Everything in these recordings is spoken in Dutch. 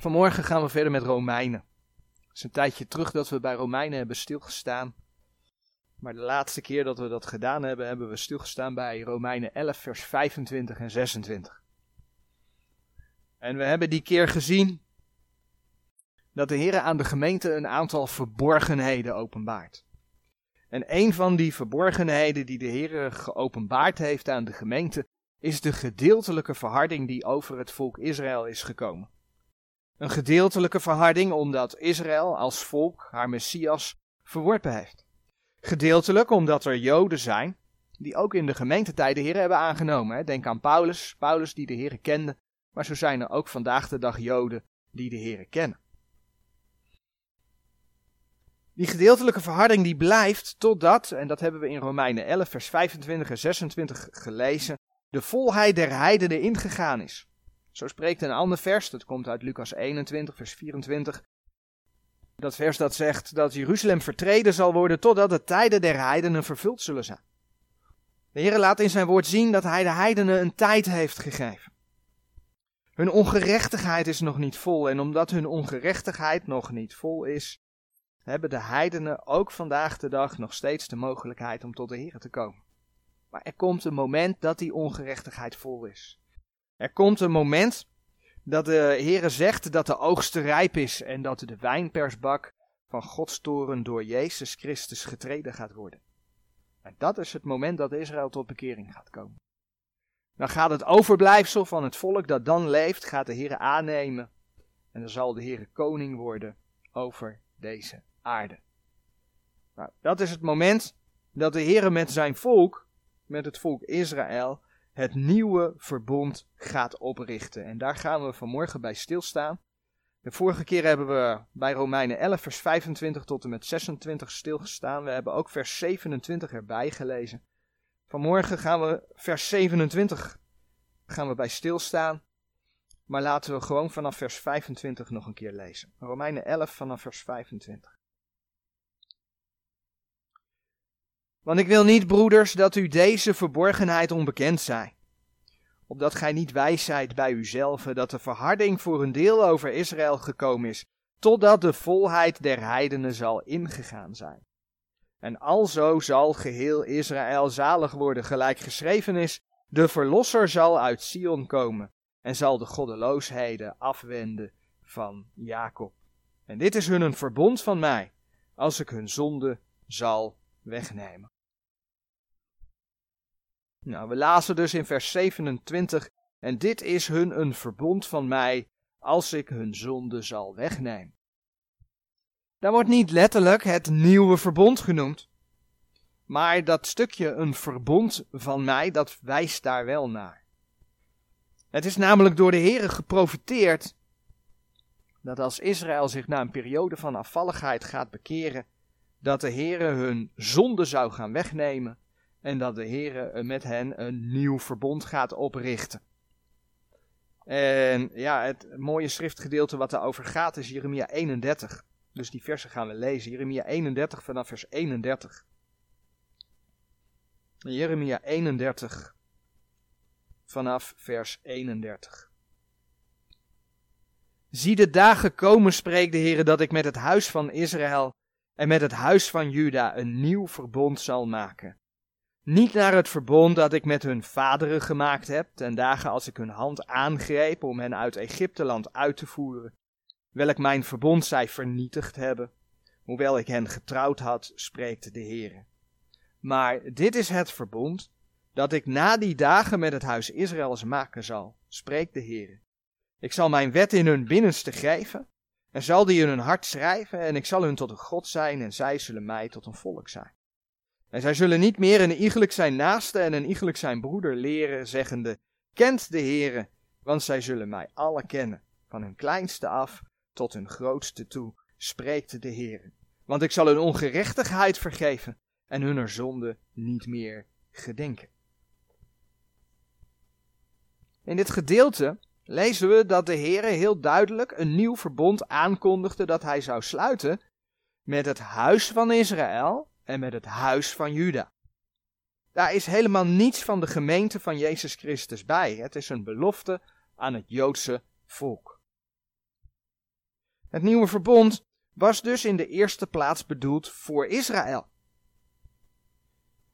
Vanmorgen gaan we verder met Romeinen. Het is een tijdje terug dat we bij Romeinen hebben stilgestaan. Maar de laatste keer dat we dat gedaan hebben, hebben we stilgestaan bij Romeinen 11, vers 25 en 26. En we hebben die keer gezien dat de Heer aan de gemeente een aantal verborgenheden openbaart. En een van die verborgenheden die de Heer geopenbaard heeft aan de gemeente, is de gedeeltelijke verharding die over het volk Israël is gekomen. Een gedeeltelijke verharding omdat Israël als volk haar Messias verworpen heeft. Gedeeltelijk omdat er Joden zijn die ook in de gemeentetijd de Heer hebben aangenomen. Denk aan Paulus, Paulus die de Heer kende, maar zo zijn er ook vandaag de dag Joden die de Heer kennen. Die gedeeltelijke verharding die blijft totdat, en dat hebben we in Romeinen 11 vers 25 en 26 gelezen, de volheid der heidenen ingegaan is. Zo spreekt een ander vers, dat komt uit Lucas 21, vers 24. Dat vers dat zegt dat Jeruzalem vertreden zal worden totdat de tijden der heidenen vervuld zullen zijn. De Heer laat in zijn woord zien dat hij de heidenen een tijd heeft gegeven. Hun ongerechtigheid is nog niet vol en omdat hun ongerechtigheid nog niet vol is, hebben de heidenen ook vandaag de dag nog steeds de mogelijkheid om tot de Heer te komen. Maar er komt een moment dat die ongerechtigheid vol is. Er komt een moment dat de Heere zegt dat de oogst rijp is en dat de wijnpersbak van Gods toren door Jezus Christus getreden gaat worden. En dat is het moment dat Israël tot bekering gaat komen. Dan gaat het overblijfsel van het volk dat dan leeft, gaat de Heere aannemen. En dan zal de Heere koning worden over deze aarde. Nou, dat is het moment dat de Heere met zijn volk, met het volk Israël, het nieuwe verbond gaat oprichten. En daar gaan we vanmorgen bij stilstaan. De vorige keer hebben we bij Romeinen 11, vers 25 tot en met 26 stilgestaan. We hebben ook vers 27 erbij gelezen. Vanmorgen gaan we vers 27 gaan we bij stilstaan. Maar laten we gewoon vanaf vers 25 nog een keer lezen. Romeinen 11 vanaf vers 25. Want ik wil niet, broeders, dat u deze verborgenheid onbekend zij. Opdat gij niet wijs zijt bij uzelf dat de verharding voor een deel over Israël gekomen is, totdat de volheid der heidenen zal ingegaan zijn. En alzo zal geheel Israël zalig worden, gelijk geschreven is, de verlosser zal uit Sion komen en zal de goddeloosheden afwenden van Jacob. En dit is hun een verbond van mij, als ik hun zonde zal wegnemen. Nou, we lazen dus in vers 27, en dit is hun een verbond van mij, als ik hun zonde zal wegnemen. Daar wordt niet letterlijk het nieuwe verbond genoemd, maar dat stukje een verbond van mij, dat wijst daar wel naar. Het is namelijk door de Heere geprofiteerd dat als Israël zich na een periode van afvalligheid gaat bekeren, dat de Heere hun zonde zou gaan wegnemen en dat de Heere met hen een nieuw verbond gaat oprichten. En ja, het mooie schriftgedeelte wat daarover gaat is Jeremia 31. Dus die versen gaan we lezen. Jeremia 31 vanaf vers 31. Jeremia 31 vanaf vers 31. Zie de dagen komen, spreekt de Heer, dat ik met het huis van Israël en met het huis van Juda een nieuw verbond zal maken. Niet naar het verbond dat ik met hun vaderen gemaakt heb, ten dagen als ik hun hand aangreep om hen uit Egypteland uit te voeren, welk mijn verbond zij vernietigd hebben, hoewel ik hen getrouwd had, spreekt de Heer. Maar dit is het verbond dat ik na die dagen met het huis Israëls maken zal, spreekt de Heer. Ik zal mijn wet in hun binnenste geven, en zal die in hun hart schrijven, en ik zal hun tot een God zijn, en zij zullen mij tot een volk zijn. En zij zullen niet meer een iegelijk zijn naaste en een iegelijk zijn broeder leren, zeggende, kent de Heere, want zij zullen mij alle kennen, van hun kleinste af tot hun grootste toe, spreekt de Heere. Want ik zal hun ongerechtigheid vergeven en hun zonde niet meer gedenken. In dit gedeelte lezen we dat de Heere heel duidelijk een nieuw verbond aankondigde dat hij zou sluiten met het huis van Israël en met het huis van Juda. Daar is helemaal niets van de gemeente van Jezus Christus bij. Het is een belofte aan het Joodse volk. Het nieuwe verbond was dus in de eerste plaats bedoeld voor Israël.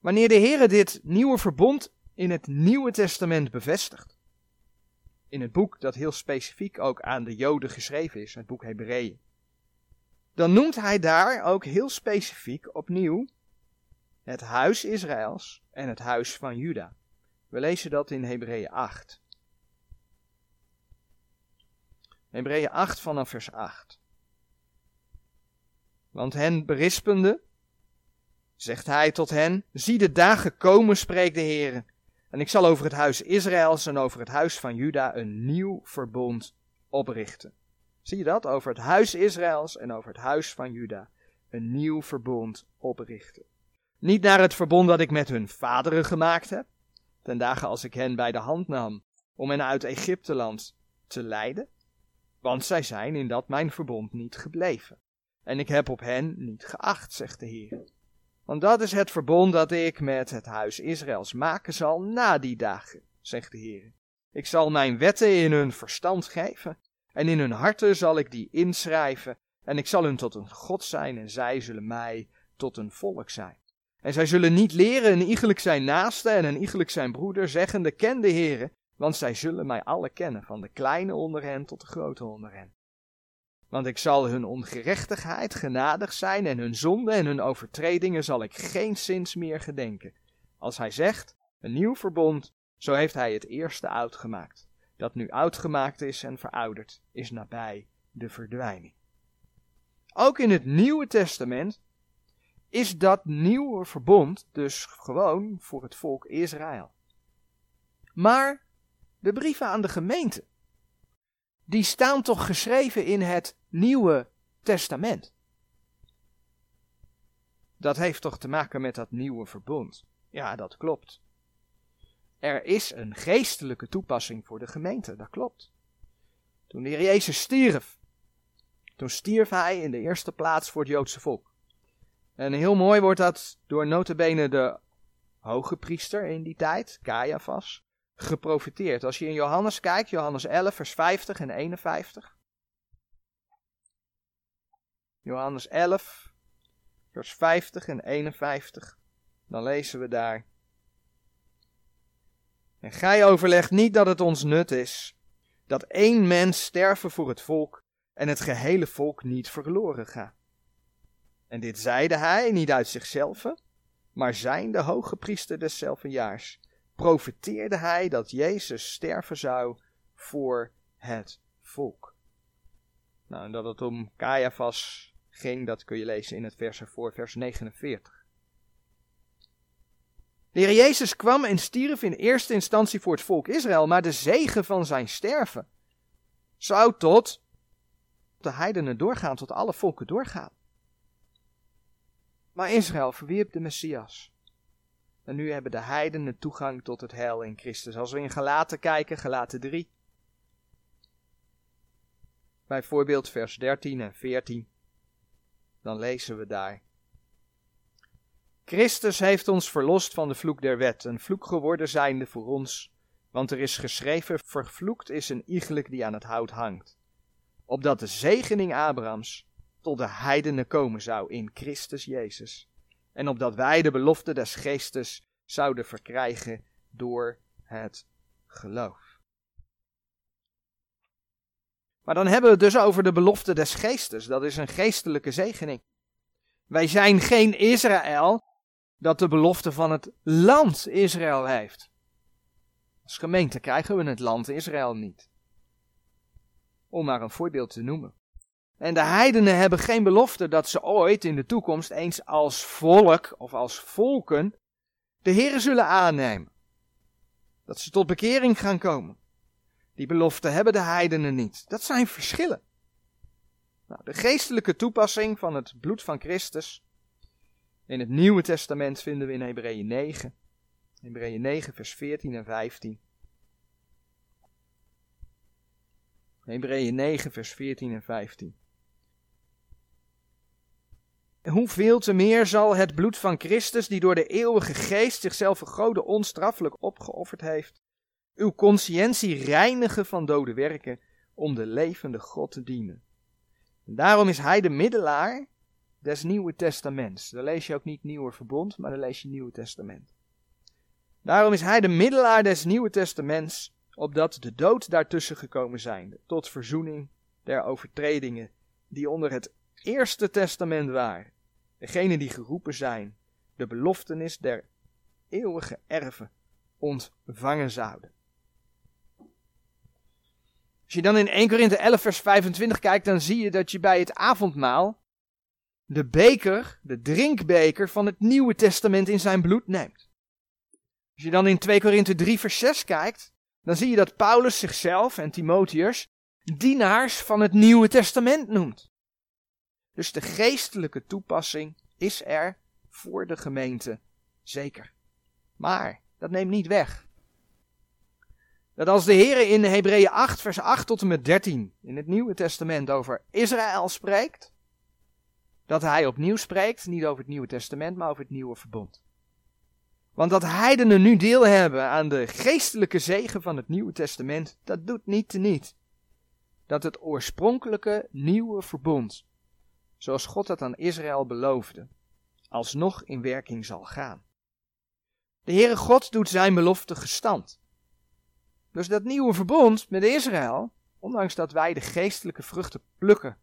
Wanneer de Heere dit nieuwe verbond in het Nieuwe Testament bevestigt, in het boek dat heel specifiek ook aan de Joden geschreven is, het boek Hebreeën, dan noemt hij daar ook heel specifiek opnieuw het huis Israëls en het huis van Juda. We lezen dat in Hebreeën 8. Hebreeën 8 vanaf vers 8. Want hen berispende, zegt hij tot hen, zie de dagen komen, spreekt de Heer. En ik zal over het huis Israëls en over het huis van Juda een nieuw verbond oprichten. Zie je dat? Over het huis Israëls en over het huis van Juda een nieuw verbond oprichten. Niet naar het verbond dat ik met hun vaderen gemaakt heb, ten dagen als ik hen bij de hand nam om hen uit Egypteland te leiden, want zij zijn in dat mijn verbond niet gebleven. En ik heb op hen niet geacht, zegt de Heer. Want dat is het verbond dat ik met het huis Israëls maken zal na die dagen, zegt de Heer. Ik zal mijn wetten in hun verstand geven, en in hun harten zal ik die inschrijven, en ik zal hun tot een God zijn, en zij zullen mij tot een volk zijn. En zij zullen niet leren een iegelijk zijn naaste en een iegelijk zijn broeder, zeggende, ken de Heere, want zij zullen mij alle kennen, van de kleine onder hen tot de grote onder hen. Want ik zal hun ongerechtigheid genadig zijn en hun zonde en hun overtredingen zal ik geen zins meer gedenken. Als hij zegt, een nieuw verbond, zo heeft hij het eerste oud gemaakt. Dat nu oud gemaakt is en verouderd, is nabij de verdwijning. Ook in het Nieuwe Testament is dat nieuwe verbond dus gewoon voor het volk Israël. Maar de brieven aan de gemeente, die staan toch geschreven in het Nieuwe Testament. Dat heeft toch te maken met dat nieuwe verbond? Ja, dat klopt. Er is een geestelijke toepassing voor de gemeente, dat klopt. Toen de Heer Jezus stierf, toen stierf hij in de eerste plaats voor het Joodse volk. En heel mooi wordt dat door notabene de hoge priester in die tijd, Caiaphas, geprofiteerd. Als je in Johannes kijkt, Johannes 11, vers 50 en 51. Johannes 11, vers 50 en 51. Dan lezen we daar. En gij overlegt niet dat het ons nut is dat één mens sterven voor het volk en het gehele volk niet verloren gaat. En dit zeide hij niet uit zichzelf, maar zijn de hoge priester deszelfde jaars, profeteerde hij dat Jezus sterven zou voor het volk. Nou, en dat het om Caiaphas ging, dat kun je lezen in het vers ervoor, vers 49. De Heer Jezus kwam en stierf in eerste instantie voor het volk Israël, maar de zegen van zijn sterven zou tot de heidenen doorgaan, tot alle volken doorgaan. Maar Israël verwierp de Messias. En nu hebben de heidenen toegang tot het heil in Christus. Als we in Galaten kijken, Galaten 3. Bijvoorbeeld vers 13 en 14. Dan lezen we daar. Christus heeft ons verlost van de vloek der wet, een vloek geworden zijnde voor ons. Want er is geschreven, vervloekt is een iegelijk die aan het hout hangt. Opdat de zegening Abrahams tot de heidenen komen zou in Christus Jezus. En opdat wij de belofte des geestes zouden verkrijgen door het geloof. Maar dan hebben we het dus over de belofte des geestes. Dat is een geestelijke zegening. Wij zijn geen Israël dat de belofte van het land Israël heeft. Als gemeente krijgen we het land Israël niet. Om maar een voorbeeld te noemen. En de heidenen hebben geen belofte dat ze ooit in de toekomst eens als volk of als volken de Heeren zullen aannemen. Dat ze tot bekering gaan komen. Die belofte hebben de heidenen niet. Dat zijn verschillen. Nou, de geestelijke toepassing van het bloed van Christus in het Nieuwe Testament vinden we in Hebreeën 9. Hebreeën 9, vers 14 en 15. Hebreeën 9, vers 14 en 15. Hoeveel te meer zal het bloed van Christus, die door de eeuwige geest zichzelf vergroten onstraffelijk opgeofferd heeft, uw conscientie reinigen van dode werken om de levende God te dienen. Daarom is hij de middelaar des Nieuwe Testaments. Dan lees je ook niet Nieuwe Verbond, maar dan lees je Nieuwe Testament. Daarom is hij de middelaar des Nieuwe Testaments, opdat de dood daartussen gekomen zijn, tot verzoening der overtredingen die onder het Eerste Testament waren. Degene die geroepen zijn, de beloftenis der eeuwige erven ontvangen zouden. Als je dan in 1 Korinthe 11 vers 25 kijkt, dan zie je dat je bij het avondmaal de beker, de drinkbeker van het Nieuwe Testament in zijn bloed neemt. Als je dan in 2 Korinthe 3 vers 6 kijkt, dan zie je dat Paulus zichzelf en Timotheus dienaars van het Nieuwe Testament noemt. Dus de geestelijke toepassing is er voor de gemeente zeker. Maar dat neemt niet weg dat als de Heer in Hebreeën 8, vers 8 tot en met 13 in het Nieuwe Testament over Israël spreekt, dat hij opnieuw spreekt, niet over het Nieuwe Testament, maar over het Nieuwe Verbond. Want dat heidenen nu deel hebben aan de geestelijke zegen van het Nieuwe Testament, dat doet niet te niet. Dat het oorspronkelijke Nieuwe Verbond, zoals God dat aan Israël beloofde, alsnog in werking zal gaan. De Heere God doet zijn belofte gestand. Dus dat nieuwe verbond met Israël, ondanks dat wij de geestelijke vruchten plukken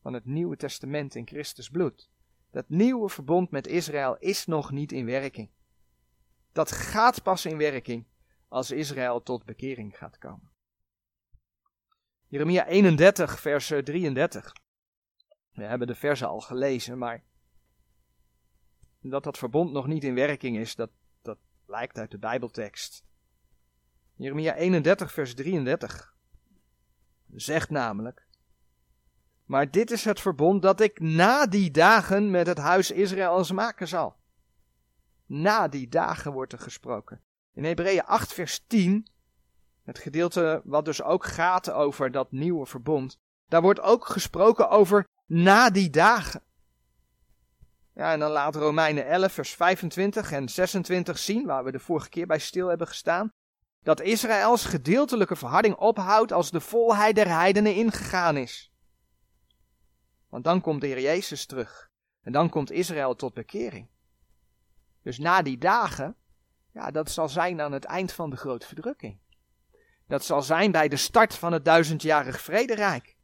van het Nieuwe Testament in Christus bloed, dat nieuwe verbond met Israël is nog niet in werking. Dat gaat pas in werking als Israël tot bekering gaat komen. Jeremia 31, vers 33. We hebben de versen al gelezen, maar dat dat verbond nog niet in werking is, dat, dat blijkt uit de Bijbeltekst. Jeremia 31, vers 33 zegt namelijk: Maar dit is het verbond dat ik na die dagen met het huis Israëls maken zal. Na die dagen wordt er gesproken. In Hebreeën 8, vers 10, het gedeelte wat dus ook gaat over dat nieuwe verbond, daar wordt ook gesproken over na die dagen. Ja, en dan laat Romeinen 11, vers 25 en 26 zien, waar we de vorige keer bij stil hebben gestaan dat Israëls gedeeltelijke verharding ophoudt als de volheid der heidenen ingegaan is. Want dan komt de Heer Jezus terug en dan komt Israël tot bekering. Dus na die dagen, ja, dat zal zijn aan het eind van de grote verdrukking. Dat zal zijn bij de start van het duizendjarig vrederijk.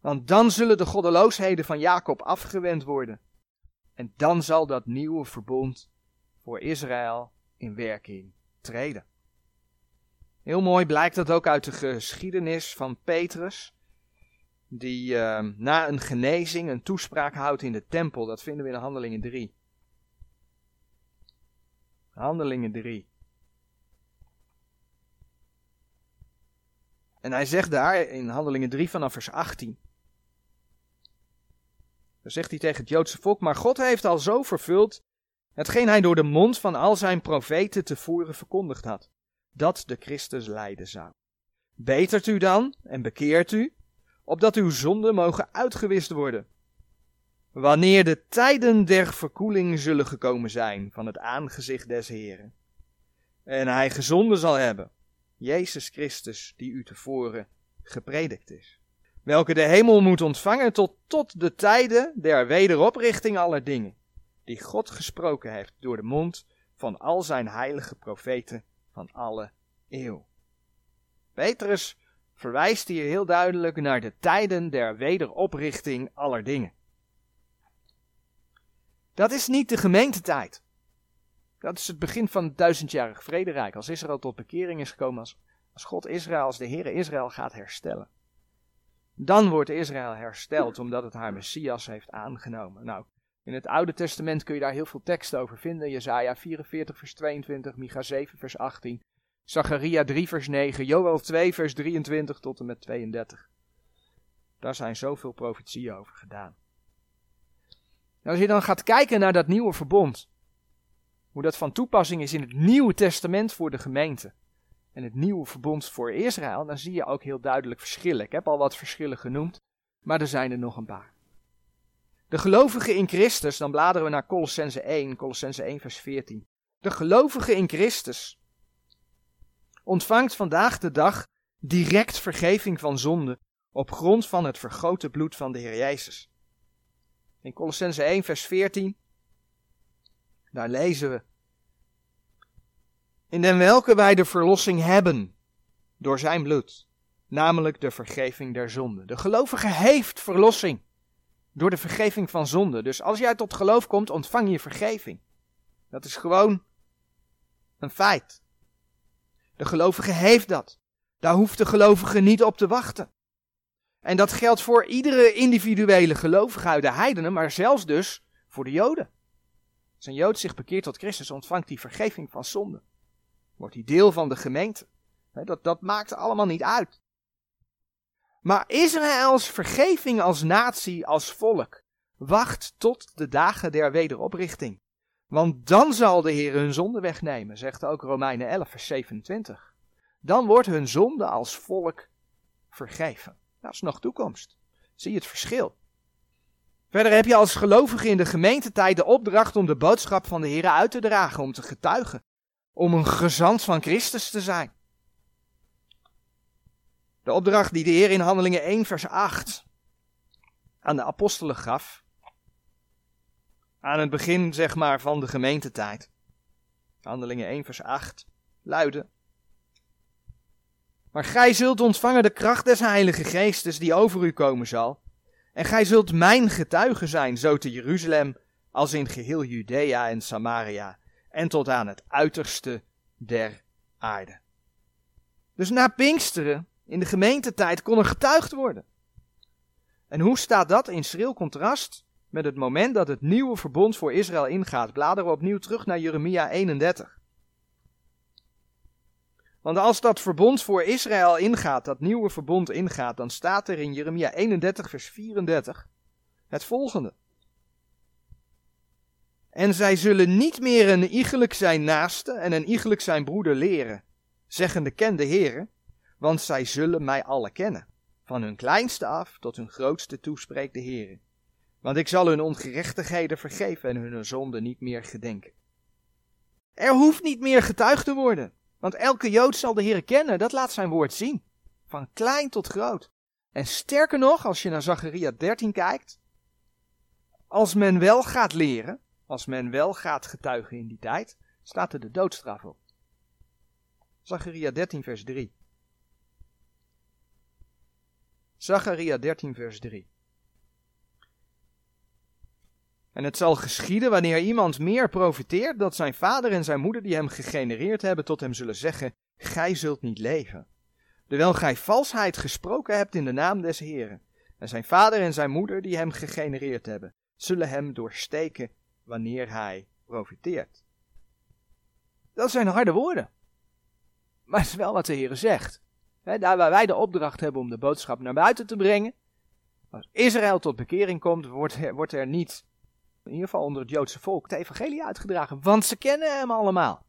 Want dan zullen de goddeloosheden van Jacob afgewend worden. En dan zal dat nieuwe verbond voor Israël in werking treden. Heel mooi blijkt dat ook uit de geschiedenis van Petrus, die uh, na een genezing een toespraak houdt in de tempel. Dat vinden we in Handelingen 3. Handelingen 3. En hij zegt daar in Handelingen 3 vanaf vers 18. Dan zegt hij tegen het Joodse volk, maar God heeft al zo vervuld hetgeen hij door de mond van al zijn profeten tevoren verkondigd had dat de Christus lijden zou. Betert u dan en bekeert u, opdat uw zonden mogen uitgewist worden. Wanneer de tijden der verkoeling zullen gekomen zijn van het aangezicht des Heren, en hij gezonden zal hebben, Jezus Christus, die u tevoren gepredikt is, welke de hemel moet ontvangen tot, tot de tijden der wederoprichting aller dingen, die God gesproken heeft door de mond van al zijn heilige profeten van alle eeuw. Petrus verwijst hier heel duidelijk naar de tijden der wederoprichting aller dingen. Dat is niet de gemeentetijd. Dat is het begin van het duizendjarig vrederijk. Als Israël tot bekering is gekomen, als, God Israël, als de Heere Israël gaat herstellen. Dan wordt Israël hersteld omdat het haar Messias heeft aangenomen. Nou, in het Oude Testament kun je daar heel veel tekst over vinden. Jezaja 44 vers 22, Micha 7 vers 18, Zacharia 3 vers 9, Joel 2 vers 23 tot en met 32. Daar zijn zoveel profetieën over gedaan. als je dan gaat kijken naar dat nieuwe verbond, hoe dat van toepassing is in het Nieuwe Testament voor de gemeente en het nieuwe verbond voor Israël, dan zie je ook heel duidelijk verschillen. Ik heb al wat verschillen genoemd, maar er zijn er nog een paar. De gelovigen in Christus, dan bladeren we naar Colossense 1, Colossense 1 vers 14. De gelovige in Christus ontvangt vandaag de dag direct vergeving van zonde op grond van het vergoten bloed van de Heer Jezus. In Colossense 1, vers 14, daar lezen we. In den welke wij de verlossing hebben door zijn bloed, namelijk de vergeving der zonde. De gelovige heeft verlossing door de vergeving van zonde. Dus als jij tot geloof komt, ontvang je vergeving. Dat is gewoon een feit. De gelovige heeft dat. Daar hoeft de gelovige niet op te wachten. En dat geldt voor iedere individuele gelovige uit de heidenen, maar zelfs dus voor de Joden. Als een Jood zich bekeert tot Christus, ontvangt hij vergeving van zonde. Wordt hij deel van de gemeente. Dat, dat maakt allemaal niet uit. Maar Israëls vergeving als natie, als volk, wacht tot de dagen der wederoprichting. Want dan zal de Heer hun zonde wegnemen, zegt ook Romeinen 11, vers 27. Dan wordt hun zonde als volk vergeven. Dat is nog toekomst. Zie je het verschil? Verder heb je als gelovige in de gemeentetijd de opdracht om de boodschap van de Heer uit te dragen, om te getuigen, om een gezant van Christus te zijn. De opdracht die de Heer in Handelingen 1, vers 8 aan de apostelen gaf, aan het begin zeg maar van de gemeentetijd. Handelingen 1, vers 8 luidde. Maar gij zult ontvangen de kracht des Heilige Geestes die over u komen zal. En gij zult mijn getuige zijn, zo te Jeruzalem als in geheel Judea en Samaria en tot aan het uiterste der aarde. Dus na Pinksteren, in de gemeentetijd, kon er getuigd worden. En hoe staat dat in schril contrast met het moment dat het nieuwe verbond voor Israël ingaat? Bladeren we opnieuw terug naar Jeremia 31. Want als dat verbond voor Israël ingaat, dat nieuwe verbond ingaat, dan staat er in Jeremia 31, vers 34 het volgende. En zij zullen niet meer een iegelijk zijn naaste en een iegelijk zijn broeder leren, zeggende ken de Heere, want zij zullen mij alle kennen. Van hun kleinste af tot hun grootste toe spreekt de Heere. Want ik zal hun ongerechtigheden vergeven en hun zonde niet meer gedenken. Er hoeft niet meer getuigd te worden. Want elke Jood zal de Heer kennen, dat laat zijn woord zien. Van klein tot groot. En sterker nog, als je naar Zacharia 13 kijkt, als men wel gaat leren, als men wel gaat getuigen in die tijd, staat er de doodstraf op. Zacharia 13 vers 3. Zacharia 13 vers 3. En het zal geschieden wanneer iemand meer profiteert, dat zijn vader en zijn moeder die hem gegenereerd hebben tot hem zullen zeggen, gij zult niet leven. Terwijl gij valsheid gesproken hebt in de naam des Heren. En zijn vader en zijn moeder die hem gegenereerd hebben, zullen hem doorsteken wanneer hij profiteert. Dat zijn harde woorden. Maar het is wel wat de Heer zegt. Daar waar wij de opdracht hebben om de boodschap naar buiten te brengen, als Israël tot bekering komt, wordt er, wordt er niet in ieder geval onder het Joodse volk, de evangelie uitgedragen. Want ze kennen hem allemaal.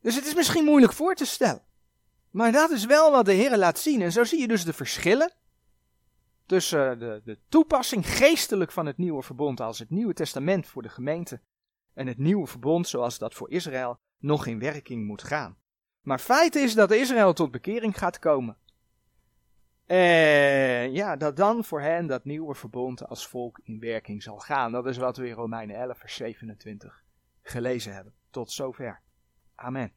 Dus het is misschien moeilijk voor te stellen. Maar dat is wel wat de Heer laat zien. En zo zie je dus de verschillen tussen de, de toepassing geestelijk van het nieuwe verbond als het Nieuwe Testament voor de gemeente en het nieuwe verbond zoals dat voor Israël nog in werking moet gaan. Maar feit is dat Israël tot bekering gaat komen. En ja, dat dan voor hen dat nieuwe verbond als volk in werking zal gaan. Dat is wat we in Romeinen 11, vers 27 gelezen hebben. Tot zover. Amen.